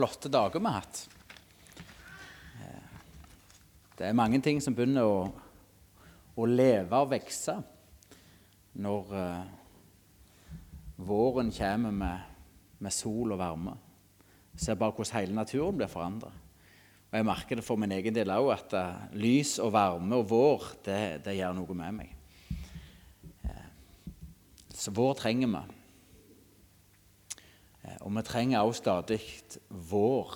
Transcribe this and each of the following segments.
flotte dager vi har hatt. Det er mange ting som begynner å, å leve og vokse når uh, våren kommer med, med, sol og varme. Jeg ser bare hvordan hele naturen blir forandra. Og jeg merker det for min egen del òg, at uh, lys og varme og vår, det, det gjør noe med meg. Uh, så vår trenger vi. Og vi trenger også stadig vår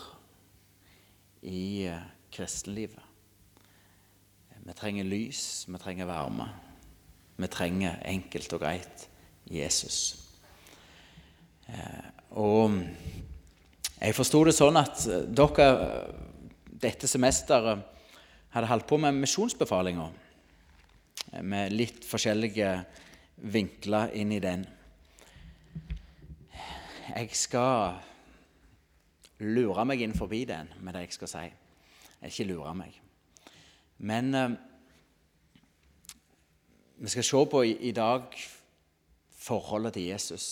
i kristenlivet. Vi trenger lys, vi trenger varme. Vi trenger enkelt og greit Jesus. Eh, og jeg forsto det sånn at dere dette semesteret hadde holdt på med misjonsbefalinger med litt forskjellige vinkler inn i den. Jeg skal lure meg inn forbi den med det jeg skal si. Ikke lure meg. Men eh, vi skal se på i, i, dag forholdet til Jesus.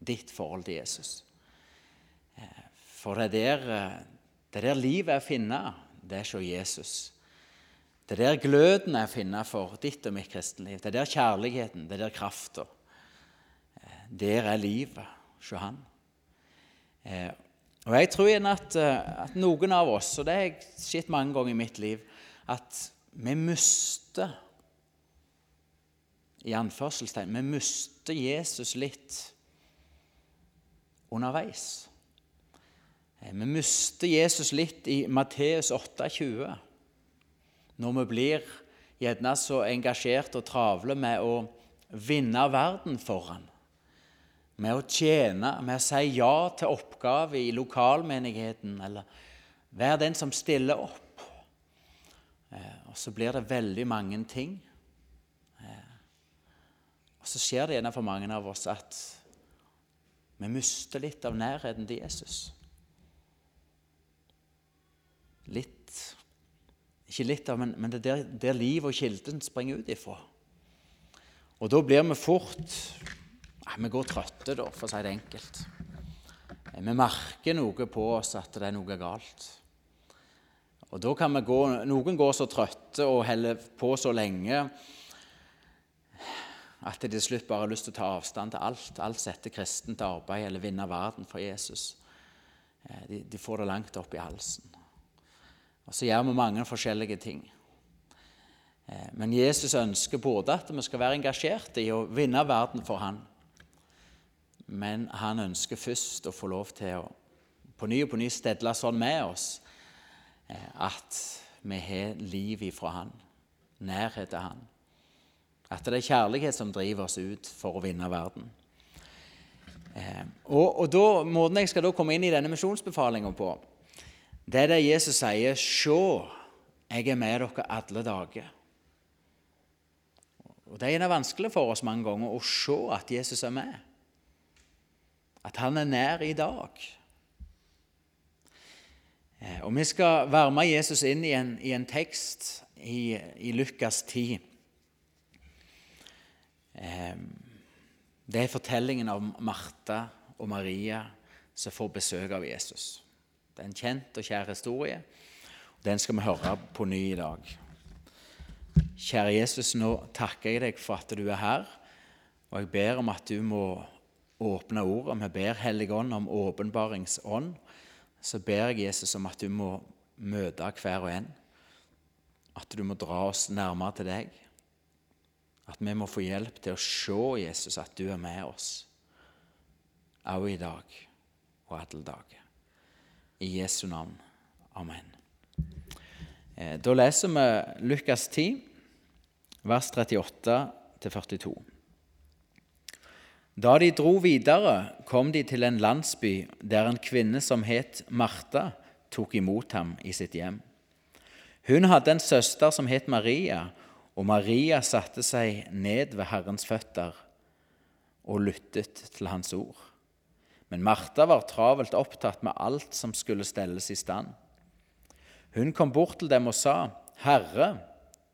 Ditt forhold til Jesus. Eh, for det er der, eh, det er der livet er å finne. Det er hos Jesus. Det er der gløden er å finne for ditt og mitt kristenliv. Det er der kjærligheten, det er der krafta. Eh, der er livet. Se Han. Eh, og Jeg tror igjen at, at, noen av oss, og det har sett mange ganger i mitt liv, at vi mister i anførselstegn vi mister Jesus litt underveis. Eh, vi mister Jesus litt i Matteus 28, når vi blir gjerne så engasjert og travle med å vinne verden for han. Med å tjene, med å si ja til oppgave i lokalmenigheten, eller være den som stiller opp. Eh, og så blir det veldig mange ting. Eh, og så skjer det gjerne for mange av oss at vi mister litt av nærheten til Jesus. Litt Ikke litt av, men, men det er der, der livet og kilden springer ut ifra. Og da blir vi fort Vi går trøtte, da, for å si det enkelt. Eh, vi merker noe på oss at det er noe galt. Og da kan vi gå, Noen går så trøtte og holder på så lenge at de til slutt bare har lyst til å ta avstand til alt. Alt setter kristent arbeid eller vinne verden for Jesus. Eh, de, de, får det langt opp i halsen. Og Så gjør vi mange forskjellige ting. Eh, men Jesus ønsker både at vi skal være engasjerte i å vinne verden for han, men han ønsker først å få lov til å på ny og på ny stedle sånn med oss Eh, at vi har liv ifra Han, nærhet til Han. At det er kjærlighet som driver oss ut for å vinne verden. Eh, og, og da, Måten jeg skal da komme inn i denne misjonsbefalinga på, det er det Jesus sier Se, jeg er med dere alle dager. Og Det er vanskelig for oss mange ganger å se at Jesus er med. At han er nær i dag. Eh, og Vi skal være med Jesus inn i en, i en tekst i, i, Lukas 10. Eh, det er fortellingen om Martha og Maria som får besøk av Jesus. Det er en kjent og kjær historie. Den skal vi høre på ny i dag. Kjære Jesus, nå takker jeg deg for at du er her, og jeg ber om at du må åpne ordet. Vi ber Helligånd om åpenbaringsånd så ber jeg Jesus om at du må møte hver og en. At du må dra oss nærmere til deg. At vi må få hjelp til å se, Jesus, at du er med oss, også i dag og alle dager. I Jesu navn. Amen. Eh, da leser vi Lukas 10, vers 38-42. Da de dro videre, kom de til en landsby der en kvinne som het Martha, tok imot ham i sitt hjem. Hun hadde en søster som het Maria, og Maria satte seg ned ved Herrens føtter og lyttet til hans ord. Men Martha var travelt opptatt med alt som skulle stelles i stand. Hun kom bort til dem og sa, Herre,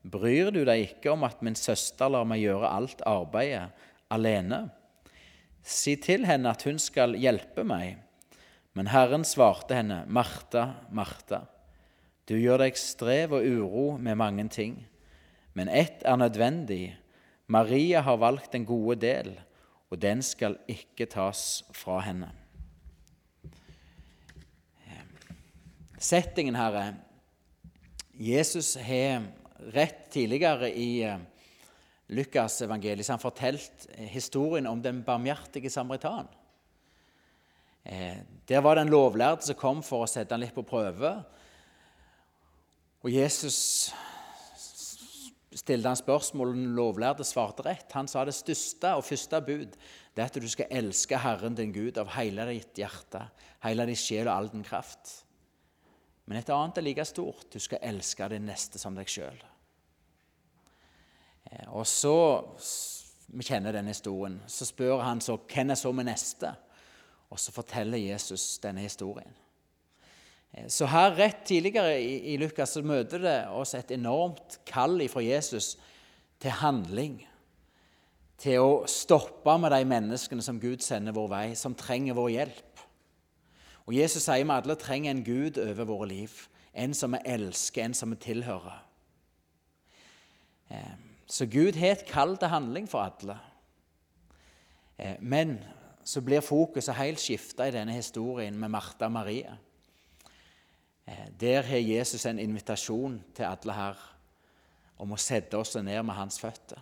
bryr du deg ikke om at min søster lar meg gjøre alt arbeidet alene? Si til henne at hun skal hjelpe meg. Men Herren svarte henne, Martha, Martha, du gjør deg strev og uro med mange ting, men ett er nødvendig. Maria har valgt den gode del, og den skal ikke tas fra henne. Settingen her er Jesus har rett tidligere i eh, Lukas evangeliet han fortalt historien om den barmhjertige samaritan. Eh, der var det en lovlærd som kom for å sette han litt på prøve. Og Jesus stilte han spørsmål, og den lovlærde svarte rett. Han sa det største og første bud det er at du skal elske Herren din Gud av hele ditt hjerte, hele din sjel og all din kraft. Men et annet er like stort. Du skal elske din neste som deg sjøl. Eh, og så Vi kjenner denne historien. Så spør han så hvem er så med neste? Og så forteller Jesus denne historien. Eh, så her Rett tidligere i, i Lukas så møter det oss et enormt kall fra Jesus til handling. Til å stoppe med de menneskene som Gud sender vår vei, som trenger vår hjelp. Og Jesus sier vi alle trenger en Gud over våre liv. En som vi elsker, en som vi tilhører. Eh, så Gud har et kall til handling for alle. Eh, men så blir fokuset helt skifta i denne historien med Martha og Maria. Eh, der har Jesus en invitasjon til alle her om å sette oss ned med hans føtter.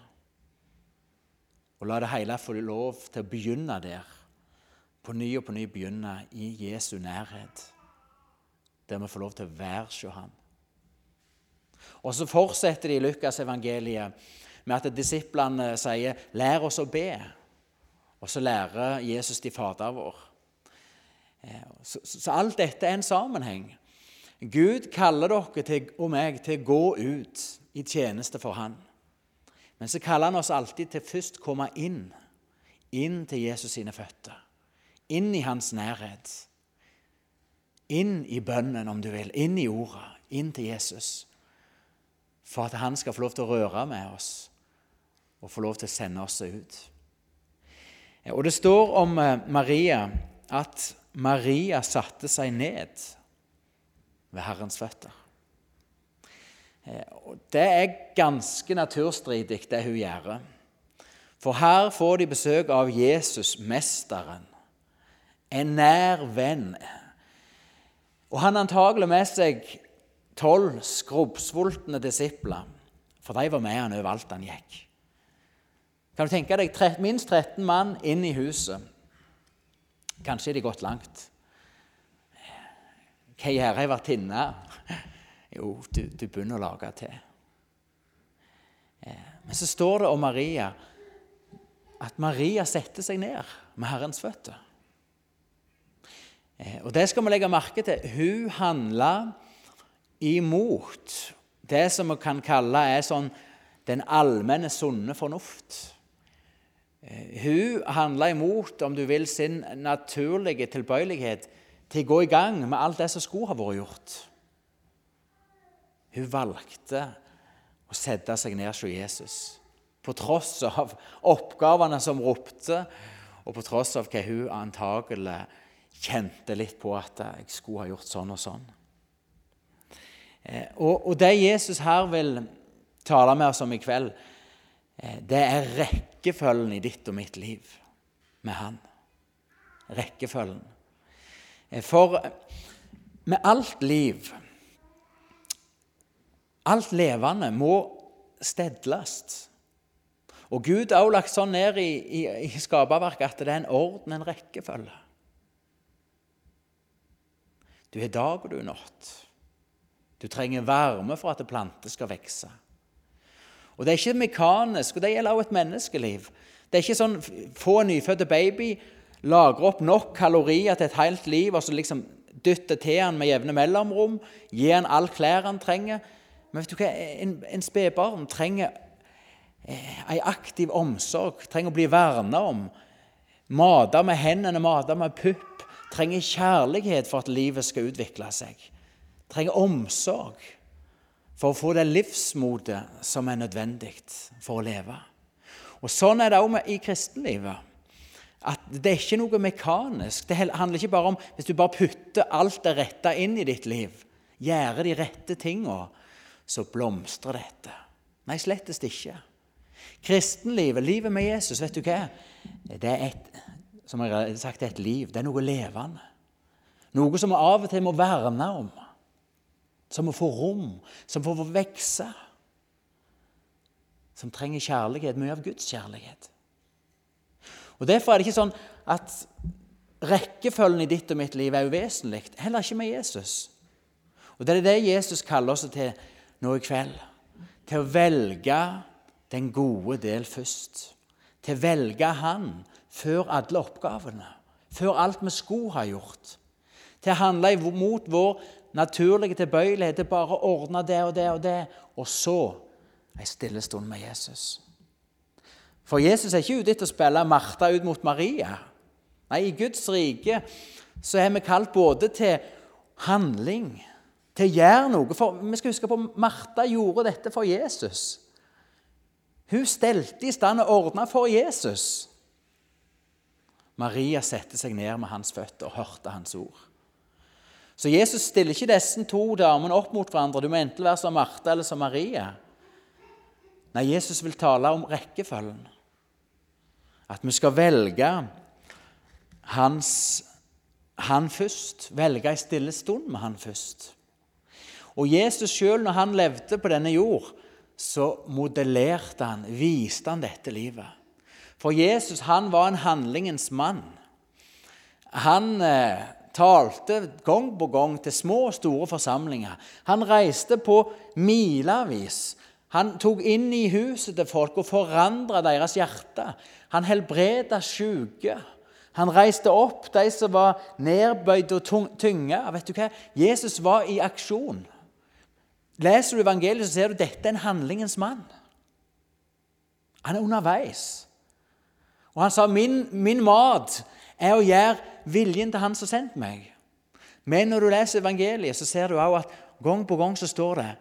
Og la det hele få lov til å begynne der. På ny og på ny begynne i Jesu nærhet. Der vi får lov til å være hos ham. Og så fortsetter de i Lukas evangeliet med at disiplene sier 'lær oss å be'. Og så lærer Jesus de Fader vår. Eh, så, alt dette er en sammenheng. Gud kaller dere til, og meg til å gå ut i tjeneste for Han. Men så kaller han oss alltid til først å komme inn. Inn til Jesus sine føtter. Inn i hans nærhet. Inn i bønnen, om du vil. Inn i ordet. Inn til Jesus. For at han skal få lov til å røre med oss og få lov til å sende oss ut. Og Det står om eh, Maria at Maria satte seg ned ved Herrens føtter. Det er ganske naturstridig, det hun gjør. For her får de besøk av Jesus, mesteren, en nær venn. Og han antagelig med seg tolv skrubbsultne disipler, for de var med han overalt han gikk. Kan du tenke deg minst 13 mann inn i huset? Kanskje de gått langt. Hva gjør ei vertinne? Jo, du, du, begynner å lage til. Eh, men så står det om Maria at Maria setter seg ned med Herrens føtter. Eh, og det skal vi legge merke til. Hun handla imot det som vi kan kalle er sånn den allmenne sunne fornuft. Eh, hun handla imot, om du vil, sin naturlige tilbøyelighet til å gå i gang med alt det som skulle ha vært gjort. Hun valgte å sette seg ned hos Jesus, på tross av oppgavene som ropte, og på tross av hva hun antagelig kjente litt på at jeg skulle ha gjort sånn og sånn. Eh, og, og det Jesus her vil tale med oss om i kveld, Eh, det er rekkefølgen i ditt og mitt liv med Han. Rekkefølgen. Eh, for med alt liv Alt levende må stedles. Og Gud har også lagt sånn ned i, i, i skaperverket at det er en orden, en rekkefølge. Du er dag, og du er natt. Du trenger varme for at planter skal vokse. Og Det er ikke mekanisk, og det gjelder også et menneskeliv. Det er ikke sånn få nyfødte baby, lager opp nok kalorier til et helt liv og så liksom dytter til han med jevne mellomrom, gir han all klær han trenger. Men vet du hva? en, en spedbarn trenger ei en aktiv omsorg, trenger å bli verna om. Mata med hendene, mata med pupp. Trenger kjærlighet for at livet skal utvikle seg. Trenger omsorg for å få det livsmotet som er nødvendig for å leve. Og Sånn er det òg i kristenlivet. at det er ikke noe mekanisk. Det handler ikke bare om hvis du bare putter alt det rette inn i ditt liv, gjør de rette tinga, så blomstrer dette. Nei, slettest ikke. Kristenlivet, livet med Jesus, vet du hva? Det er et, som jeg har sagt, et liv. Det er noe levende. Noe som vi av og til må verne om. Som må få rom, som får vokse. Som trenger kjærlighet, mye av Guds kjærlighet. Og Derfor er det ikke sånn at rekkefølgen i ditt og mitt liv er uvesentlig. Heller ikke med Jesus. Og Det er det Jesus kaller oss til nå i kveld. Til å velge den gode del først. Til å velge Han før alle oppgavene. Før alt vi skulle ha gjort. Til å handle imot vår naturlige tilbøyelighet til bare å ordne det og det og det, og så ei stille stund med Jesus. For Jesus er ikke ute etter å spille Martha ut mot Maria. Nei, i Guds rike så er vi kalt både til handling, til å gjøre noe. For vi skal huske på Martha gjorde dette for Jesus. Hun stelte i stand og ordna for Jesus. Maria satte seg ned med hans føtter og hørte hans ord. Så Jesus stiller ikke disse to damene opp mot hverandre. Du må enten være som Martha eller som Maria. Nei, Jesus vil tale om rekkefølgen. At vi skal velge hans, han først. Velge ei stille stund med han først. Og Jesus sjøl, når han levde på denne jord, så modellerte han, viste han dette livet. For Jesus han var en handlingens mann. Han eh, talte gang på gang til små og store forsamlinger. Han reiste på milevis. Han tok inn i huset til folk og forandra deres hjerte. Han helbreda syke. Han reiste opp de som var nedbøyd og tynge. Vet du hva? Jesus var i aksjon. Leser du evangeliet, så ser du at dette er en handlingens mann. Han er underveis. Og han sa min, min mat er å gjøre viljen til Han som sendte meg. Men når du leser evangeliet, så ser du også at gang på gang så står det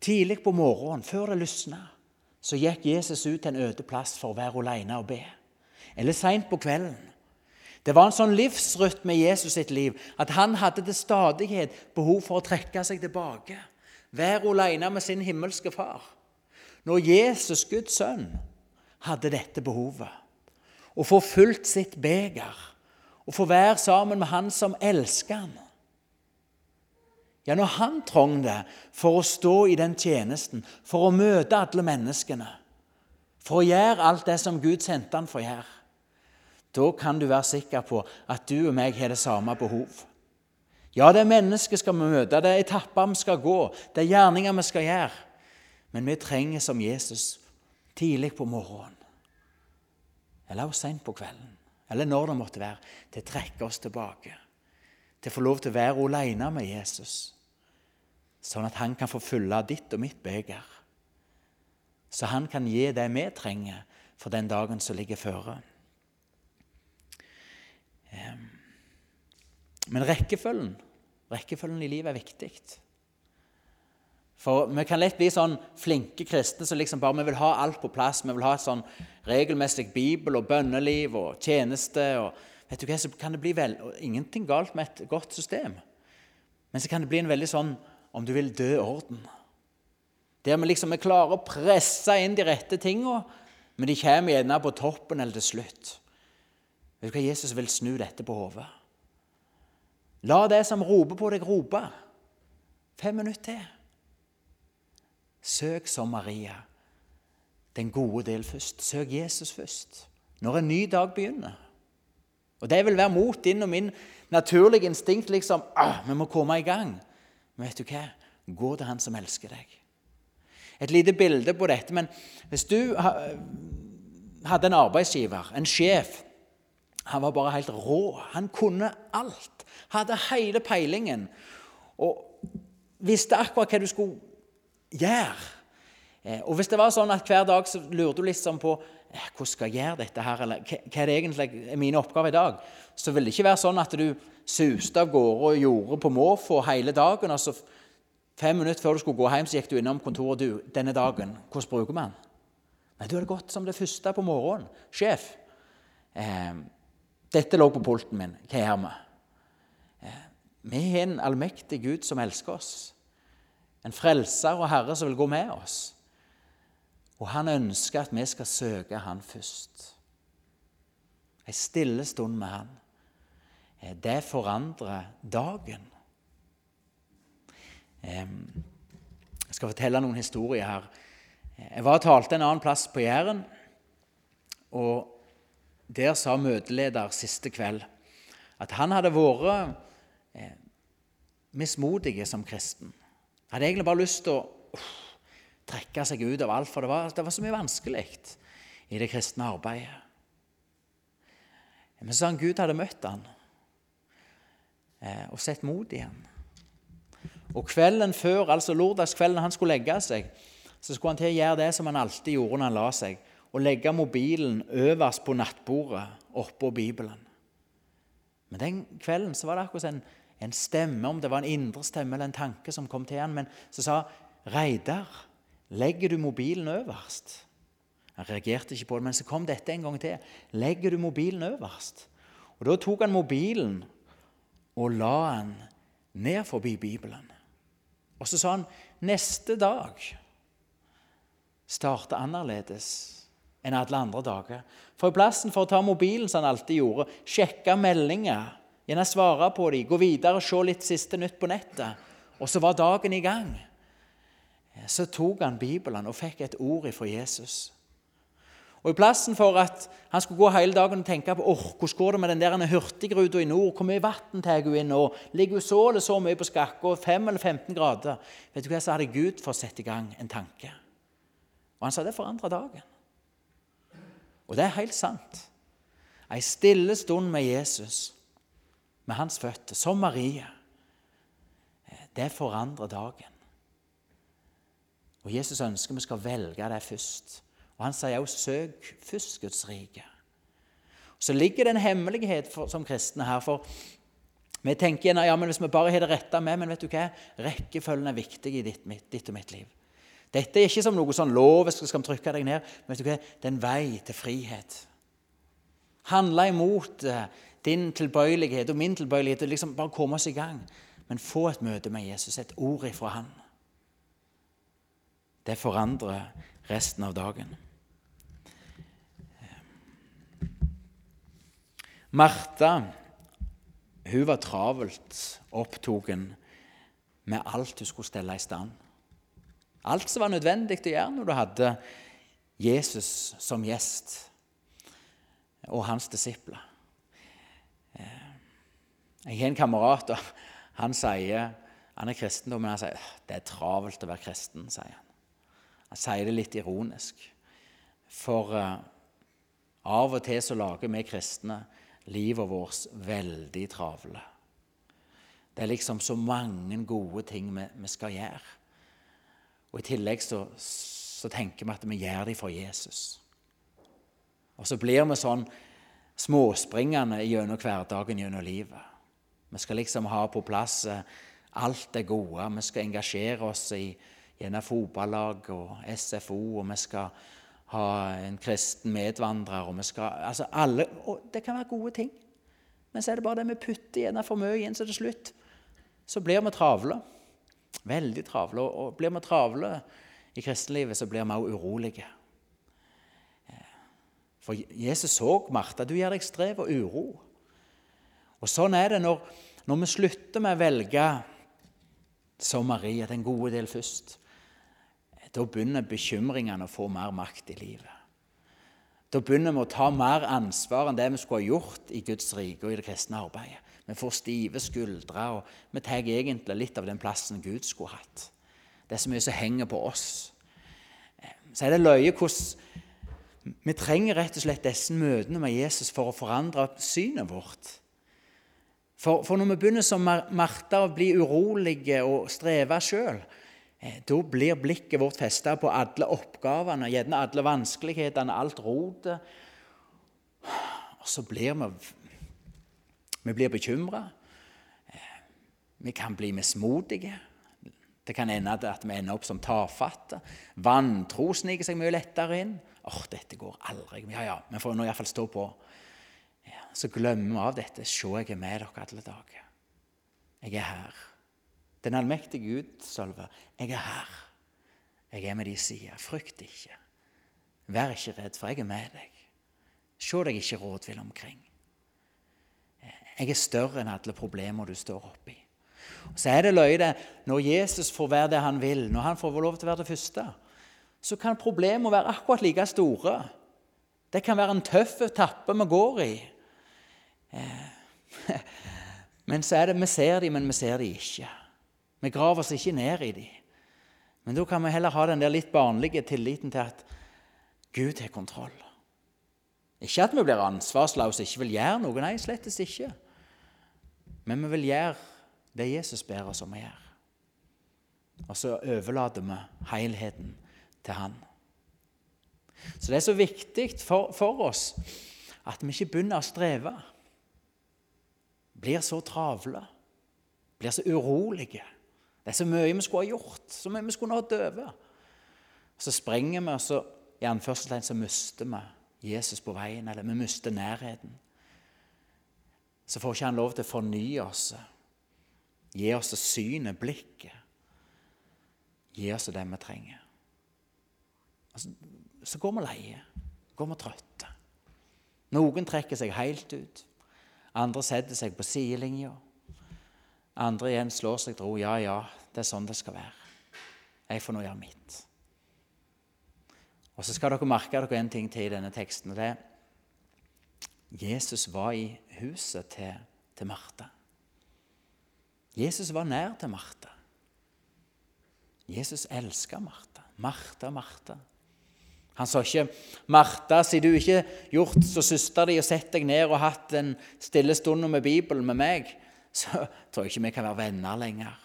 Tidlig på morgenen, før det lysna, så gikk Jesus ut til en øde plass for å være alene og be. Eller seint på kvelden. Det var en sånn livsrytme i Jesus sitt liv at han hadde til stadighet behov for å trekke seg tilbake. Være alene med sin himmelske far. Når Jesus, Guds sønn, hadde dette behovet. Å få fulgt sitt beger. Å få være sammen med han som elsker ham. Ja, når han trengte det for å stå i den tjenesten, for å møte alle menneskene, for å gjøre alt det som Gud sendte han for å gjøre, da kan du være sikker på at du og meg har det samme behov. Ja, det er mennesker skal møte, det er etapper vi skal gå, det er gjerninger vi skal gjøre. Men vi trenger som Jesus tidlig på morgenen, eller også sent på kvelden, eller når det måtte være, til å trekke oss tilbake. Til å få lov til å være alene med Jesus sånn at han kan få fylle ditt og mitt beger. Så han kan gi det vi trenger for den dagen som ligger føre. Men rekkefølgen, rekkefølgen i livet er viktig. For Vi kan lett bli sånn flinke kristne som liksom bare vi vil ha alt på plass. Vi vil ha et sånn regelmessig bibel og bønneliv og tjeneste. og vet du hva, så kan det bli vel, Ingenting galt med et godt system. Men så kan det bli en veldig sånn om du vil, dø orden. Der vi liksom er klare å presse inn de rette tinga, men de kommer gjerne på toppen eller til slutt. Vet du hva Jesus vil snu dette på hodet? La det som roper på deg, rope. Fem minutter til. Søk som Maria. Den gode del først. Søk Jesus først. Når en ny dag begynner. Og Det vil være mot din og min naturlige instinkt. liksom, ah, Vi må komme i gang. Men vet du hva? Gå til han som elsker deg. Et lite bilde på dette. Men hvis du hadde en arbeidsgiver, en sjef Han var bare helt rå. Han kunne alt. Hadde hele peilingen. Og visste akkurat hva du skulle gjøre. Eh, og hvis det var sånn at hver dag så lurte du liksom på eh, hvordan skal jeg gjøre dette her, eller hva er det egentlig er mine oppgaver i dag, så vil det ikke være sånn at du suste av gårde og gjorde på måfå hele dagen. og Fem minutter før du skulle gå hjem, så gikk du innom kontoret. du, denne dagen, Hvordan bruker man Nei, Du hadde gått som det første på morgenen. Sjef. Eh, Dette lå på pulten min. Hva gjør vi? Eh, vi har en allmektig Gud som elsker oss. En frelser og herre som vil gå med oss. Og han ønsker at vi skal søke han først. En stille stund med han. Eh, det forandrer dagen. Jeg skal fortelle noen historier her. Jeg var og talte en annen plass på Jæren. og Der sa møteleder siste kveld at han hadde vært eh, mismodig som kristen. Han hadde egentlig bare lyst til å uh, trekke seg ut av alt, for det var, det var så mye vanskelig i det kristne arbeidet. Men så sa han Gud hadde møtt han eh, og sett mot i han. Og kvelden før, altså lørdagskvelden han skulle legge seg, så skulle han til å gjøre det som han alltid gjorde når han la seg, og legge mobilen øverst på nattbordet oppå Bibelen. Men den kvelden så var det akkurat en, en stemme, om det var en indre stemme eller en tanke som kom til han, men så sa Reidar, legger du mobilen øverst? Han reagerte ikke på det, men så kom dette en gang til. Legger du mobilen øverst? Og Da tok han mobilen og la den ned forbi Bibelen. Og så sa han neste dag starte annerledes enn alle andre dager. For i plassen for å ta mobilen, som han alltid gjorde, sjekke meldinger, gjerne svare på dem, gå videre og se litt siste nytt på nettet, og så var dagen i gang, så tok han Bibelen og fikk et ord fra Jesus. Og I plassen for at han skulle gå hele dagen og tenke på oh, hvordan går det med den der hurtigruta i nord, hvor mye vann tar hun inn nå, ligger hun så eller så mye på skakka, og 5 eller 15 grader Vet du hva, Så hadde Gud fått sette i gang en tanke. Og han sa det forandra dagen. Og det er helt sant. Ei stille stund med Jesus, med hans føtter, som Marie, det forandrer dagen. Og Jesus ønsker vi skal velge det først. Og han sier også 'søk først Guds rike'. Så ligger det en hemmelighet for, som kristne her. for vi tenker ja, men hvis vi bare har det rette med, men vet du hva? rekkefølgen er viktig i ditt, mitt, ditt og mitt liv. Dette er ikke som noe sånn lovisk skal, skal trykke deg ned. men vet du hva? Det er en vei til frihet. Handle imot uh, din tilbøyelighet og min tilbøyelighet til liksom bare komme oss i gang. Men få et møte med Jesus, et ord ifra Han. Det forandrer resten av dagen. Martha hun var travelt opptatt med alt hun skulle stelle i stand. Alt som var nødvendig å gjøre når du hadde Jesus som gjest og hans disipler. Jeg har en kamerat, og han sier han er kristen, men han sier det er travelt å være kristen. sier Han Han sier det litt ironisk. For uh, av og til så lager vi kristne livet vårt veldig travle. Det er liksom så mange gode ting vi, vi skal gjøre. Og I tillegg så, så, tenker vi at vi gjør det for Jesus. Og så blir vi sånn småspringende gjennom hverdagen, gjennom livet. Vi skal liksom ha på plass eh, alt det gode. Vi skal engasjere oss i gjennom fotballag og SFO, og vi skal ha en kristen medvandrer. og vi skal, altså alle, og Det kan være gode ting, men så er det bare det vi putter gjerne for mye inn, så til slutt så blir vi travle. Veldig travle. Og blir vi travle i kristenlivet, så blir vi også urolige. For Jesus så Martha, du gir deg strev og uro. Og sånn er det når, når vi slutter med å velge som Maria, den gode del først. Da begynner bekymringene å få mer makt i livet. Da begynner vi å ta mer ansvar enn det vi skulle ha gjort i Guds rike og i det kristne arbeidet. Vi får stive skuldre, og vi tar egentlig litt av den plassen Gud skulle hatt. Det er så mye som henger på oss. Så er det løye hvordan vi trenger rett og slett disse møtene med Jesus for å forandre synet vårt. For, for når vi begynner som Martha å bli urolige og streve sjøl, eh, da blir blikket vårt festa på alle oppgavene, gjerne alle vanskelighetene, alt rotet. Og så blir vi vi blir bekymra. Vi kan bli mismodige. Det kan ende at vi ender opp som tafatte. Vantro sniker seg mye lettere inn. Åh, dette går aldri. Ja, ja, vi får nå iallfall stå på. Ja, Så glemmer vi av dette. Se, jeg er med dere alle dager. Jeg er her. Den allmektige Gud, Sølve, jeg er her. Jeg er med de sida. Frykt ikke. Vær ikke redd, for jeg er med deg. Se deg ikke rådvill omkring. Jeg er større enn alle problemer du står oppi. Så er det løye når Jesus får være det han vil, når han får lov til å være det første, så kan problemene være akkurat like store. Det kan være en tøff etappe vi går i. Eh, men så er det, vi ser dem, men vi ser dem ikke. Vi graver oss ikke ned i dem. Men da kan vi heller ha den der litt barnlige tilliten til at Gud har kontroll. Ikke at vi blir ansvarsløse og ikke vil gjøre noe. Nei, slettes ikke. Men vi vil gjøre det Jesus ber oss om å gjøre. Og så overlater vi helheten til Han. Så det er så viktig for, for oss at vi ikke begynner å streve. Blir så travle. Blir så urolige. Det er så mye vi skulle ha gjort, så mye vi skulle ha døve. Så sprenger vi, og så i anførselstegn så mister vi Jesus på veien, eller vi mister nærheten. Så får ikke han lov til å fornye oss, gi oss synet, blikket. Gi oss det vi trenger. Så går vi leie, går vi trøtte. Noen trekker seg helt ut, andre setter seg på sidelinja. Andre igjen slår seg til ro. Ja, ja, det er sånn det skal være. Jeg får nå gjøre mitt. Og så skal dere merke dere en ting til i denne teksten. og det er Jesus var i huset til, til Martha. Jesus var nær til Martha. Jesus elska Martha. Martha, Martha. Han sa ikke 'Martha, siden du ikke gjort som søster di og sett deg ned og hatt en stille stund med Bibelen med meg', så tror jeg ikke vi kan være venner lenger.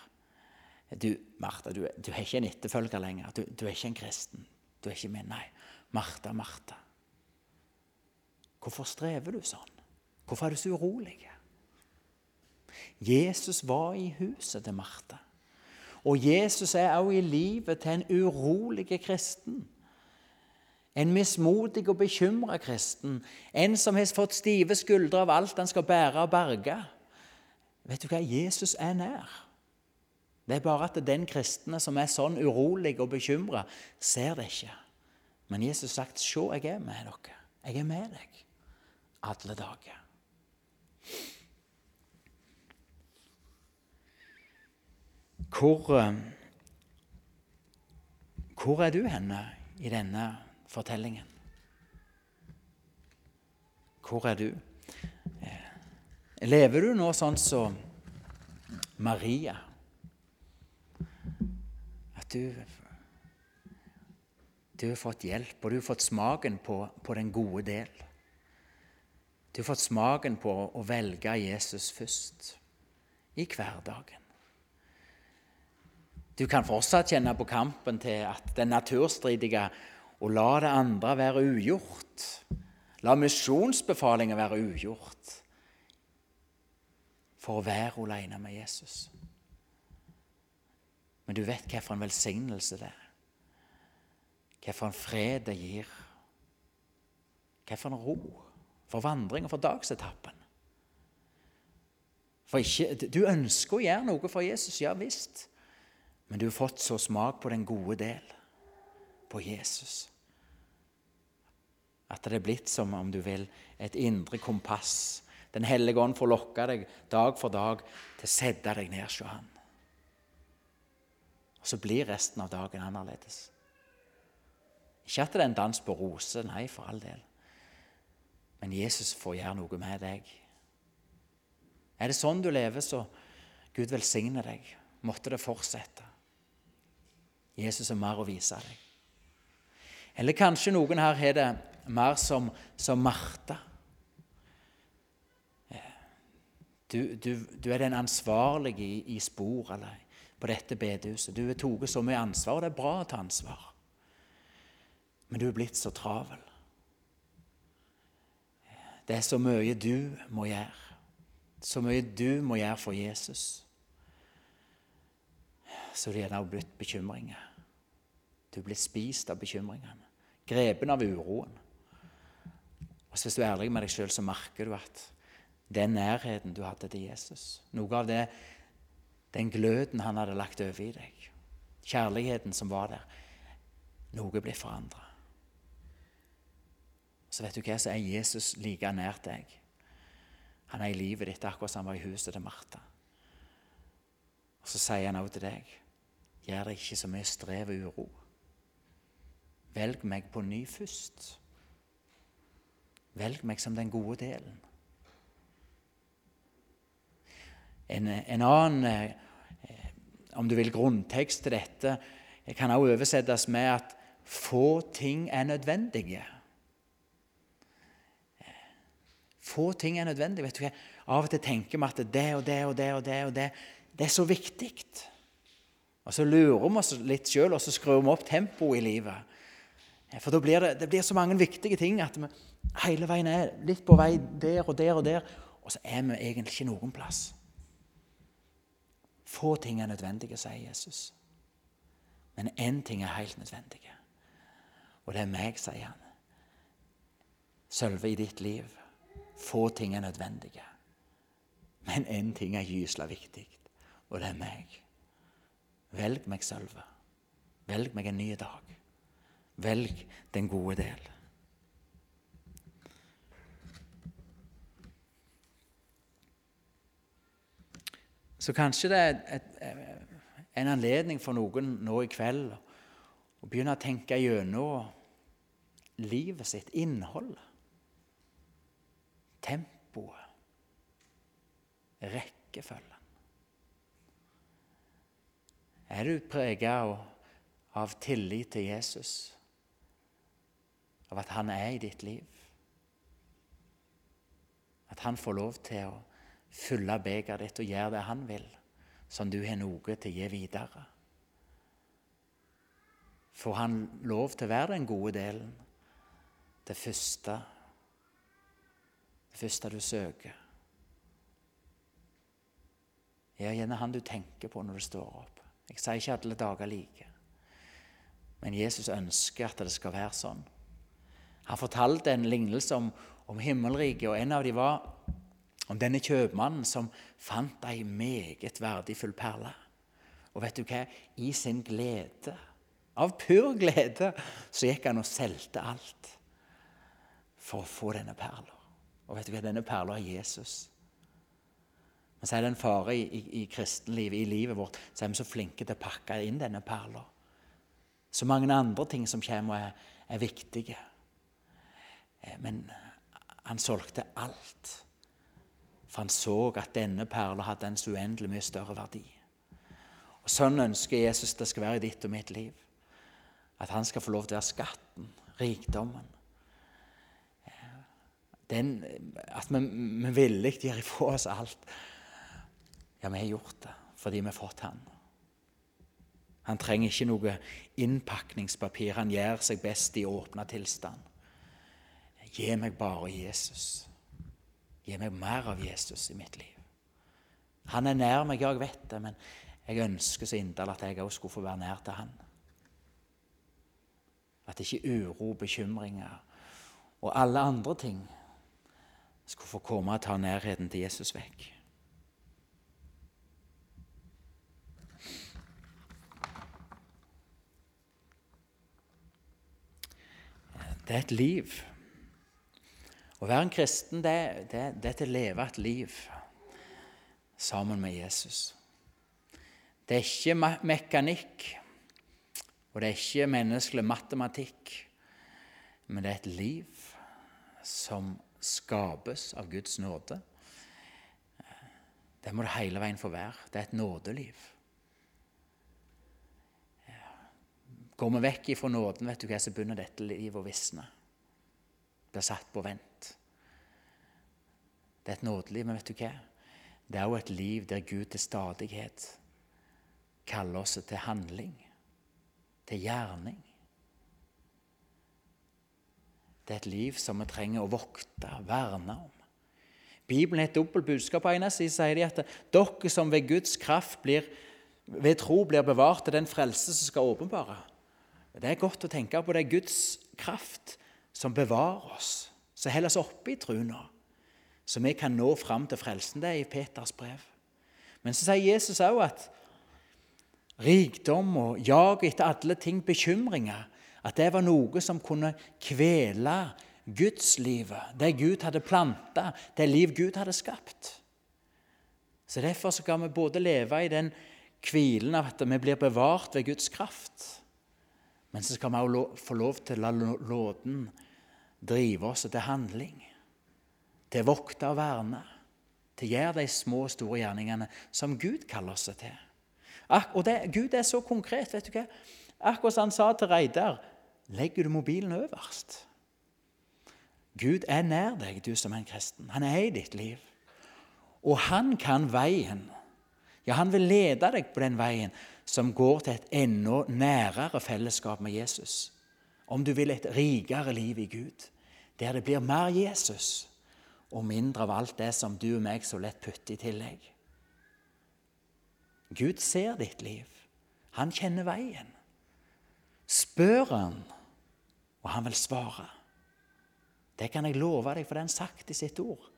Du, Martha, du, du er ikke en etterfølger lenger. Du, du, er ikke en kristen. Du er ikke min. Nei. Martha, Martha. Hvorfor strever du sånn? Hvorfor er du så urolig? Jesus var i huset til Martha. Og Jesus er også i livet til en urolig kristen. En mismodig og bekymra kristen. En som har fått stive skuldre av alt han skal bære og berge. Vet du hva? Jesus er nær. Det er bare at den kristne som er sånn urolig og bekymra, ser det ikke. Men Jesus har sagt, 'Se, jeg er med dere. Jeg er med deg alle dager'. Hvor, eh, hvor er du henne i denne fortellingen? Hvor er du? Lever du nå sånn som Maria? At du, du har fått hjelp, og du har fått smaken på, på den gode del. Du har fått smaken på å velge Jesus først i hverdagen. Du kan fortsatt kjenne på kampen til at den naturstridige og la det andre være ugjort. La misjonsbefalinger være ugjort for å være alene med Jesus. Men du vet hvilken velsignelse det er. Hvilken fred det gir. Hvilken ro for vandring og for dagsetappen. For ikke, Du ønsker å gjøre noe for Jesus, ja visst, men du har fått så smak på den gode del, på Jesus, at det er blitt som om du vil, et indre kompass den hellige ånd får lokke deg dag for dag til å sette deg ned hos Han. Og så blir resten av dagen annerledes. Ikke at det er en dans på roser, nei, for all del. Men Jesus får gjøre noe med deg. Er det sånn du lever, så Gud velsigne deg. Måtte det fortsette. Jesus er mer å vise deg. Eller kanskje noen her har det mer som, som Martha. Du, du, du er den ansvarlige i, i spor eller på dette bedehuset. Du har tatt så mye ansvar, og det er bra å ta ansvar. Men du er blitt så travel. Det er så mye du må gjøre. Så mye du må gjøre for Jesus. Så det er nå blitt bekymringer. Du er blitt spist av bekymringene. Grepen av uroen. Og Hvis du er ærlig med deg sjøl, så merker du at den nærheten du hadde til Jesus. Noe av det, den gløden han hadde lagt over i deg. Kjærligheten som var der. Noe blir forandra. Så vet du hva, så er Jesus like nær deg. Han er i livet ditt akkurat som han var i huset til Martha. Og så sier han òg til deg gjør deg ikke så mye strev og uro. Velg meg på ny først. Velg meg som den gode delen. En, en annen, eh, om du vil, grunntekst til dette kan også oversettes med at få ting er nødvendige. Få ting er nødvendige. vet du? Av og til tenker vi at det og det og det og det og det, det er så viktig. Og Så lurer vi oss litt sjøl, og så skrur vi opp tempoet i livet. For da blir det, det blir så mange viktige ting at vi hele veien er litt på vei der og der og der, og så er vi egentlig ikke noen plass. Få ting er nødvendige, sier Jesus. Men én ting er helt nødvendig, og det er meg, sier han. Sølve i ditt liv. Få ting er nødvendige. Men én ting er gysla viktig, og det er meg. Velg meg, Sølve. Velg meg en ny dag. Velg den gode del. Så kanskje det er et, et, en anledning for noen nå i kveld å begynne å tenke gjennom livet sitt, innholdet, tempoet, rekkefølgen. Er du prega av tillit til Jesus, av at han er i ditt liv? At han får lov til å fylle begeret ditt og gjøre det han vil, som du har noe til å gi videre. Får han lov til å være den gode delen, det første, det første du søker? Er gjerne han du tenker på når du står opp. Jeg sier ikke alle dager like. Men Jesus ønsker at det skal være sånn. Han fortalte en lignelse om, om himmelriket, og en av dem var om denne kjøpmannen som fant ei meget verdifull perle. Og vet du hva? I sin glede, av pur glede, så gikk han og solgte alt for å få denne perla. Og vet du hva? Denne perla er Jesus. Men så er det en fare i, i, i kristenlivet, i livet vårt, så er vi så flinke til å pakke inn denne perla. Så mange andre ting som kommer, er, er viktige. Eh, men han solgte alt for han så at denne perla hadde en så uendelig mye større verdi. Og Sånn ønsker Jesus det skal være i ditt og mitt liv. At han skal få lov til å være skatten, rikdommen. Den, at vi, vi villig gir ifra oss alt. Ja, vi har gjort det fordi vi har fått han. Han trenger ikke noe innpakningspapir. Han gjør seg best i åpna tilstand. Gi meg bare Jesus. Gi meg mer av Jesus i mitt liv. Han er nær meg, jeg vet det, men jeg ønsker så inderlig at jeg òg skulle få være nær til han. At ikke uro, bekymringer og alle andre ting skulle få komme og ta nærheten til Jesus vekk. Det er et liv å være en kristen, det, det, det er til å leve et liv sammen med Jesus. Det er ikke mekanikk, og det er ikke menneskelig matematikk, men det er et liv som skapes av Guds nåde. Det må det hele veien få være. Det er et nådeliv. Går vi vekk ifra nåden, vet du hva, så begynner dette livet å visne. Blir satt på vent. Det er et nådeliv, men vet du hva? Det er òg et liv der Gud til stadighet kaller oss til handling, til gjerning. Det er et liv som vi trenger å vokte, verne om. Bibelen er et dobbelt budskap. På ene siden sier de at dere som ved Guds kraft blir, ved tro blir bevart til den frelse som skal åpenbare. Det er godt å tenke på. Det er Guds kraft som bevarer oss, som holder oss oppe i troen så vi kan nå fram til frelsen. Det er i Peters brev. Men så sier Jesus òg at rikdom og jag etter alle ting, bekymringer, at det var noe som kunne kvele Gudslivet, det Gud hadde planta, det liv Gud hadde skapt. Så Derfor skal vi både leve i den hvilen av at vi blir bevart ved Guds kraft, men så skal vi også få lov til å la låten drive oss til handling, til å vokte og verne, til å gjøre de små og store gjerningene som Gud kaller oss til. Og det, Gud er så konkret. vet du hva? Akkurat som han sa til Reidar legger du mobilen øverst. Gud er nær deg, du som er en kristen. Han er i ditt liv. Og han kan veien. Ja, han vil lede deg på den veien som går til et enda nærere fellesskap med Jesus. Om du vil et rikere liv i Gud, der det blir mer Jesus og mindre av alt det som du og meg så lett putter i tillegg. Gud ser ditt liv. Han kjenner veien. Spør han, og han vil svare. Det kan jeg love deg, for det har han sagt i sitt ord.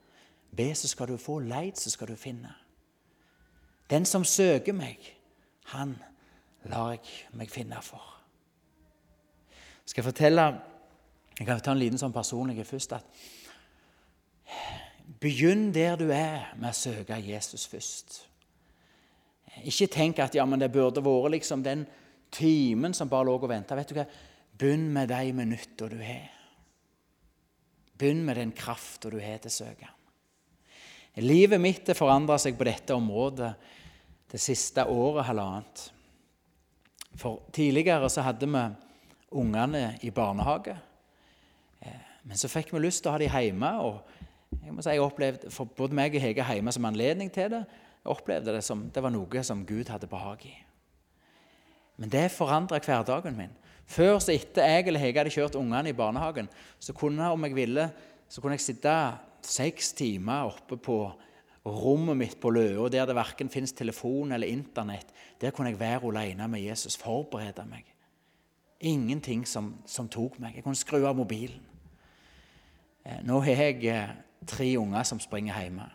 Be, så skal du få. Leid, så skal du finne. Den som søker meg, han lar jeg meg finne for. Skal jeg fortelle Jeg kan ta en liten sånn personlig først. at Begynn der du er, med å søke Jesus først. Ikke tenk at ja, men det burde vært liksom den timen som bare lå og venta. Begynn med de minutter du har. Begynn med den krafta du har til å søke. Livet mitt har forandra seg på dette området det siste året, halvannet. For tidligere så hadde vi ungene i barnehage. Men så fikk vi lyst til å ha dem hjemme. og jeg må si jeg opplevde, for Både meg og Hege hjemme som anledning til det. Jeg opplevde det som det var noe som Gud hadde behag i. Men det forandra hverdagen min. Før så etter jeg eller Hege hadde kjørt ungene i barnehagen, så kunne om jeg ville, så kunne jeg sitte seks timer oppe på rommet mitt på Løa, der det verken finnes telefon eller Internett. Der kunne jeg være alene med Jesus, forberede meg. Ingenting som, som tok meg. Jeg kunne skru av mobilen. Eh, nå har jeg eh, tre unger som springer hjemme,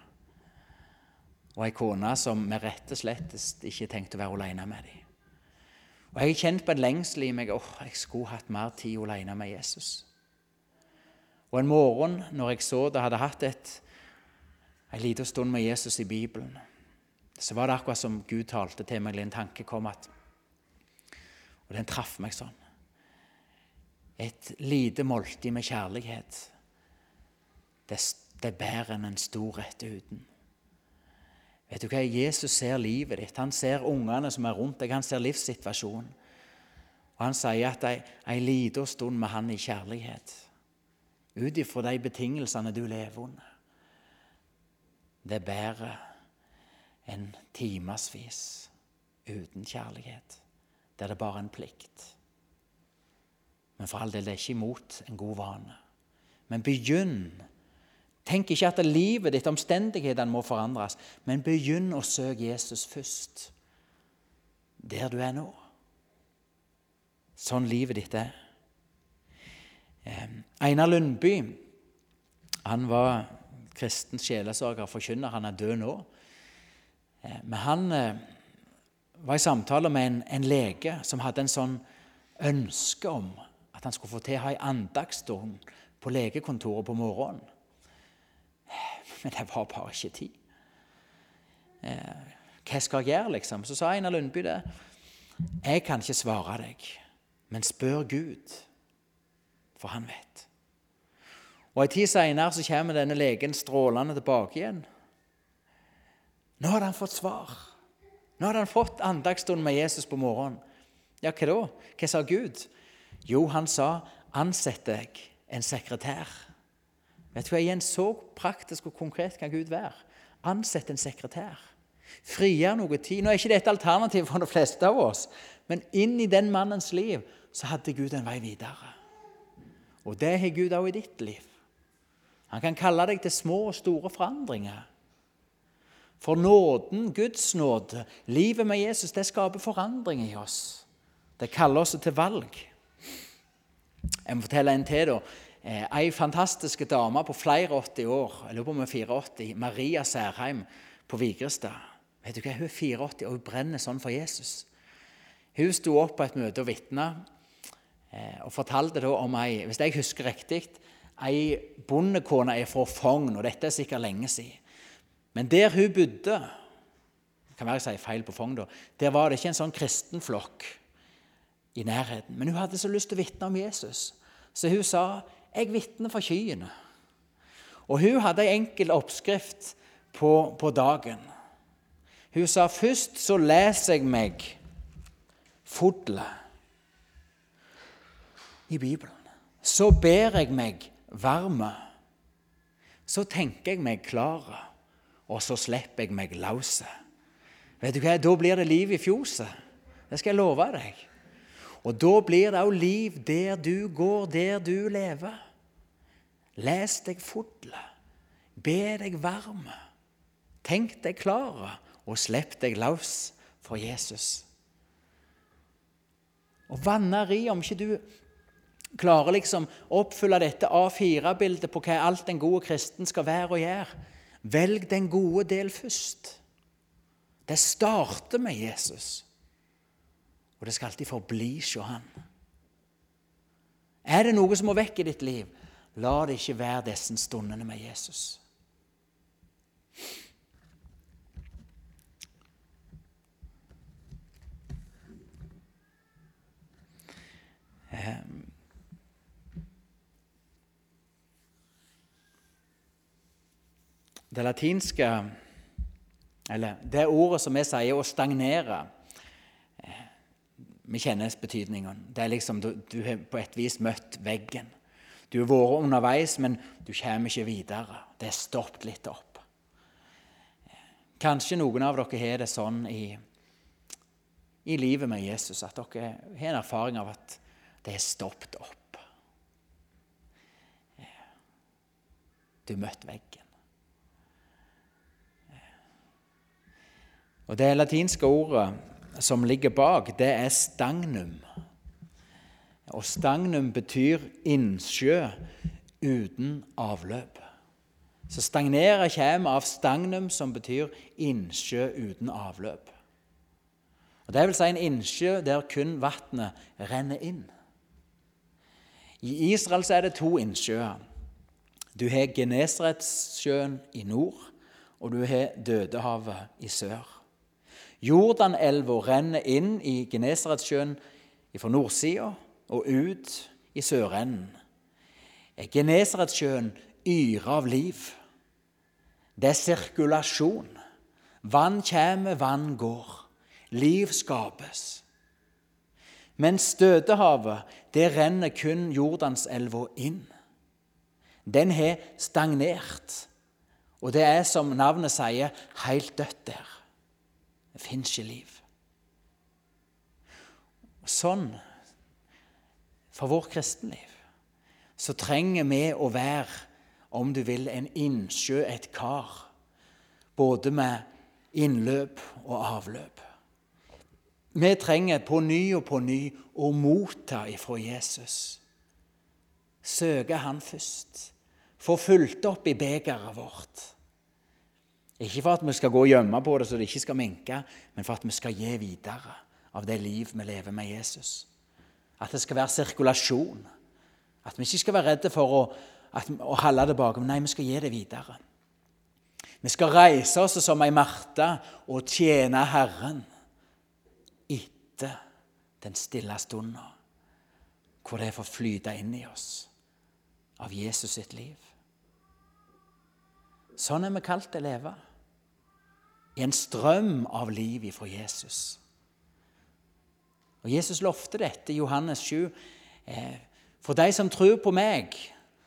og ei kone som vi rett og slett ikke tenkte å være alene med dem. Og Jeg har kjent på en lengsel i meg åh, jeg skulle hatt mer tid alene med Jesus. Og En morgen når jeg så det, hadde hatt et, en liten stund med Jesus i Bibelen, så var det akkurat som Gud talte til meg, eller en tanke kom at Og den traff meg sånn. Et lite måltid med kjærlighet, det, er bedre enn en stor rett uten. Vet du hva? Jesus ser livet ditt. Han ser ungene som er rundt deg. Han ser livssituasjonen. Og Han sier at ei, ei lita stund med han i kjærlighet, ut ifra de betingelsene du lever under, det er bedre enn timevis uten kjærlighet, der det bare er en plikt. Men for all del, det er ikke imot en god vane. Men begynn Tenk ikke at livet ditt, omstendighetene, må forandres, men begynn å søke Jesus først, der du er nå. Sånn livet ditt er. Einar Lundby han var kristen og forkynner. Han er død nå. Men han eh, var i samtale med en, en, lege som hadde en sånn ønske om at han skulle få til å ha en andagsstund på legekontoret på morgenen. Men det var bare ikke tid. Eh, hva skal jeg gjøre, liksom? Så sa Einar Lundby det. Jeg kan ikke svare deg, men spør Gud, for han vet. Og En tid seinere kommer denne legen strålende tilbake igjen. Nå hadde han fått svar. Nå hadde han fått andagsstund med Jesus på morgenen. Ja, hva da? Hva sa Gud? Jo, han sa 'ansett deg en sekretær'. Vet du hva, Igjen så praktisk og konkret kan Gud være. Ansett en sekretær. Frigjør noe tid. Nå er ikke det et alternativ for de fleste av oss, men inn i den mannens liv så hadde Gud en vei videre. Og det har Gud òg i ditt liv. Han kan kalle deg til små og store forandringer. For nåden, Guds nåde, livet med Jesus, det skaper forandring i oss. Det kaller oss til valg. Jeg må fortelle en til. da. Eh, ei fantastisk dame på flere 80 år, jeg lurer på om hun er 84, Maria Særheim på Vigrestad. Vet du hva, Hun er 84 og hun brenner sånn for Jesus. Hun sto opp på et møte og vitna eh, og fortalte da om ei hvis jeg husker riktig, ei bondekone er fra Fogn, og dette er sikkert lenge siden. Men der hun bodde kan være jeg sier feil på Fogn da, der var det ikke en sånn kristenflokk i nærheten. Men hun hadde så lyst til å vitne om Jesus, så hun sa 'Jeg vitner for skyene'. Og hun hadde en enkel oppskrift på, på dagen. Hun sa først så leser jeg meg fodlet i Bibelen. Så ber jeg meg varme. Så tenker jeg meg klare, og så slipper jeg meg lause. Vet du hva, Da blir det liv i fjoset. Det skal jeg love deg. Og da blir det òg liv der du går, der du lever. Les deg fulle. be deg varme, tenk deg klare, og slipp deg løs for Jesus. Og vanneri, om ikke du klarer liksom oppfylle dette A4-bildet på hva alt den gode kristen skal være og gjøre, velg den gode del først. Det starter med Jesus, og det skal alltid forbli hos han. Er det noe som må vekk i ditt liv, la det ikke være disse stundene med Jesus. Um, det latinske eller det ordet som vi sier å stagnere Vi kjenner betydningen. Det er liksom du, du har på et vis møtt veggen. Du har vært underveis, men du kommer ikke videre. Det er stoppet litt opp. Kanskje noen av dere har det sånn i, i livet med Jesus at dere har en erfaring av at det er stoppet opp. Du møtte veggen. Og Det latinske ordet som ligger bak, det er stagnum. Og stagnum betyr innsjø uten avløp. Så stagnere kommer av stagnum, som betyr innsjø uten avløp. Og Det vil si en innsjø der kun vannet renner inn. I Israel er det to innsjøer. Du har Genesaretsjøen i nord, og du har Dødehavet i sør. Jordanelva renner inn i Genesaretsjøen fra nordsida og ut i sørenden. Genesaretsjøen yrer av liv. Det er sirkulasjon. Vann kommer, vann går. Liv skapes. Mens Stødehavet, det renner kun Jordanselva inn. Den har stagnert, og det er, som navnet sier, helt dødt der. Det fins ikke liv. Sånn, for vårt kristenliv, så trenger vi å være, om du vil, en innsjø, et kar. Både med innløp og avløp. Vi trenger på ny og på ny å motta ifra Jesus. Søke Han først. Få fulgt opp i begeret vårt. Ikke for at vi skal gå og gjemme på det så det ikke skal minke, men for at vi skal gi videre av det liv vi lever med Jesus. At det skal være sirkulasjon. At vi ikke skal være redde for å, at, å holde det bak. Nei, vi skal gi det videre. Vi skal reise oss som ei Marte og tjene Herren etter den stille stunda, hvor det får flyte inn i oss av Jesus sitt liv. Sånn er vi kalt til å leve i en strøm av liv ifra Jesus. Og Jesus lovte dette i Johannes 7. Eh, for de som tror på meg,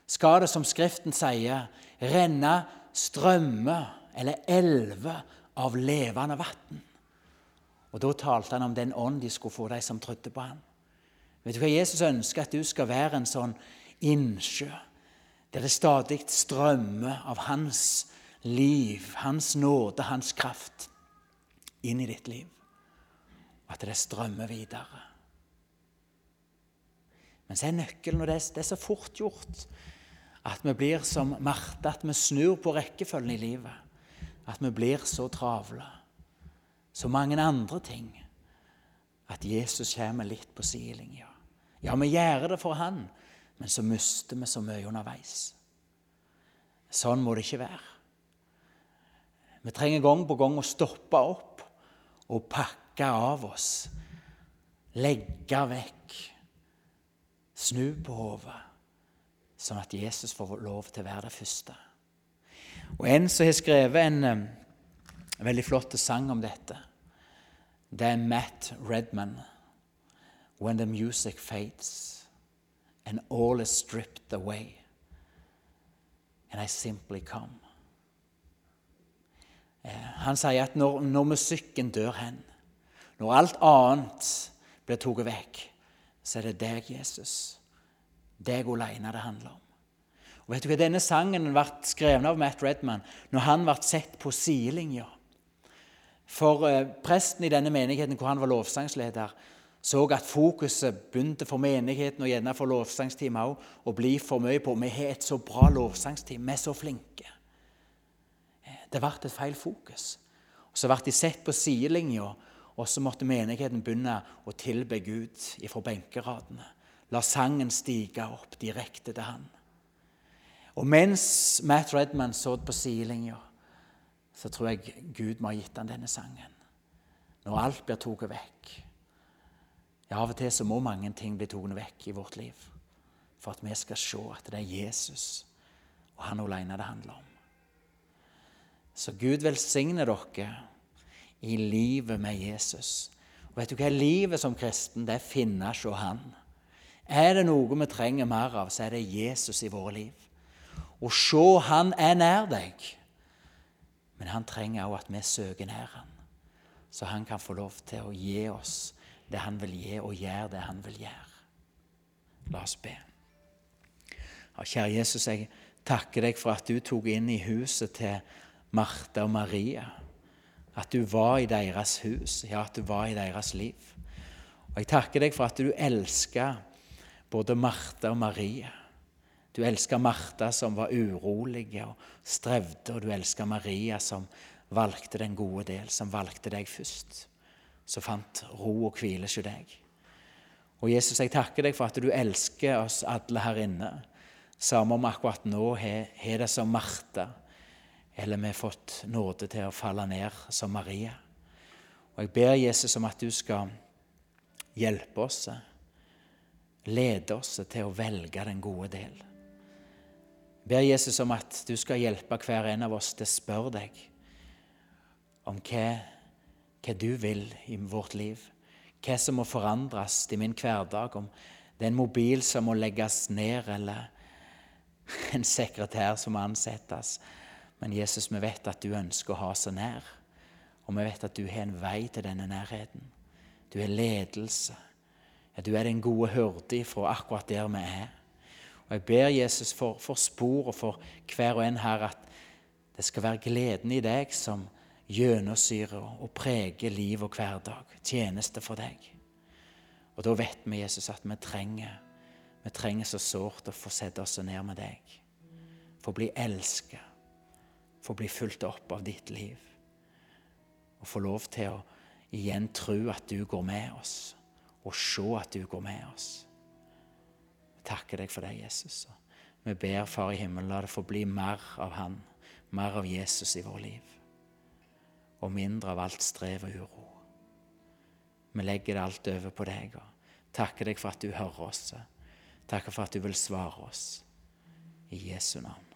skal det, som Skriften sier, renne strømmer eller elver av levende vann. Og Da talte han om den ånd de skulle få, de som trodde på ham. Vet du hva Jesus ønsker? At du skal være en sånn innsjø der det stadig strømmer av hans liv, Hans nåde, Hans kraft inn i ditt liv. Og at det strømmer videre. Men så er nøkkelen, og det er, så fort gjort, at vi blir som Marte, at vi snur på rekkefølgen i livet. At vi blir så travle. Så mange andre ting. At Jesus kommer litt på sidelinja. Ja, vi gjør det for han, men så mister vi så mye underveis. Sånn må det ikke være. Vi trenger gang på gang å stoppe opp og pakke av oss. Legge vekk. Snu på hodet, sånn at Jesus får lov til å være det første. Og En som har skrevet en, en eh, veldig flott sang om dette, det er Matt Redman. When the music fades and all is stripped away, and I simply come. Eh, han sier at når, når musikken dør hen, når alt annet blir tatt vekk, så er det deg, Jesus. Deg alene det handler om. Og vet du hva, Denne sangen ble skrevet av Matt Redman når han ble sett på sidelinja. For eh, presten i denne menigheten hvor han var lovsangsleder, så at fokuset begynte for menigheten og gjerne for lovsangsteamet òg å bli for mye på Vi har et så bra lovsangsteam, vi er så flinke. Det ble et feil fokus. Og Så ble de sett på sidelinja, og så måtte menigheten begynne å tilbe Gud ifra benkeradene. La sangen stige opp direkte til han. Og mens Matt Redman så på sidelinja, så tror jeg Gud må ha gitt han denne sangen. Når alt blir tatt vekk. Ja, Av og til så må mange ting bli tatt vekk i vårt liv for at vi skal se at det er Jesus og han alene det handler om. Så Gud velsigne dere i livet med Jesus. Og vet du hva? Livet som kristen det er finne Han. Er det noe vi trenger mer av, så er det Jesus i våre liv. Å se Han er nær deg. Men han trenger òg at vi søker nær han, så han kan få lov til å gi oss det han vil gi, og gjøre det han vil gjøre. La oss be. Ja, kjære Jesus, jeg takker deg for at du tok inn i huset til Martha og Maria. At du var i deres hus, ja, at du var i deres liv. Og Jeg takker deg for at du elsker både Martha og Maria. Du elska Martha, som var urolig og strevde, og du elska Maria, som valgte den gode del, som valgte deg først. Som fant ro og hvile hos deg. Og Jesus, jeg takker deg for at du elsker oss alle her inne. Samme om akkurat nå har det som Martha, eller vi har fått nåde til å falle ned som Maria. Og jeg ber Jesus om at du skal hjelpe oss, lede oss til å velge den gode del ber Jesus om at du skal hjelpe hver en av oss til å spørre deg om hva, hva du vil i vårt liv, hva som må forandres i min hverdag, om det er en mobil som må legges ned, eller en sekretær som må ansettes. Men Jesus, vi vet at du ønsker å ha så nær, og vi vet at du har en vei til denne nærheten. Du er ledelse. Ja, du er den gode hyrde fra akkurat der vi er. Og Jeg ber Jesus for, for spor og for hver og en her at det skal være gleden i deg som gjennomsyrer og preger liv og hverdag, tjeneste for deg. Og da vet vi, Jesus, at vi trenger, vi trenger så sårt å få sette oss ned med deg. Få bli elsket, få bli fulgt opp av ditt liv. Og få lov til å igjen tro at du går med oss, og se at du går med oss takker deg for det, Jesus. Vi ber, Far i himmelen, la det få bli mer av Han, mer av Jesus i vår liv. Og mindre av alt strev og uro. Vi legger det alt over på deg og takker deg for at du hører oss. Takker for at du vil svare oss. I Jesu navn.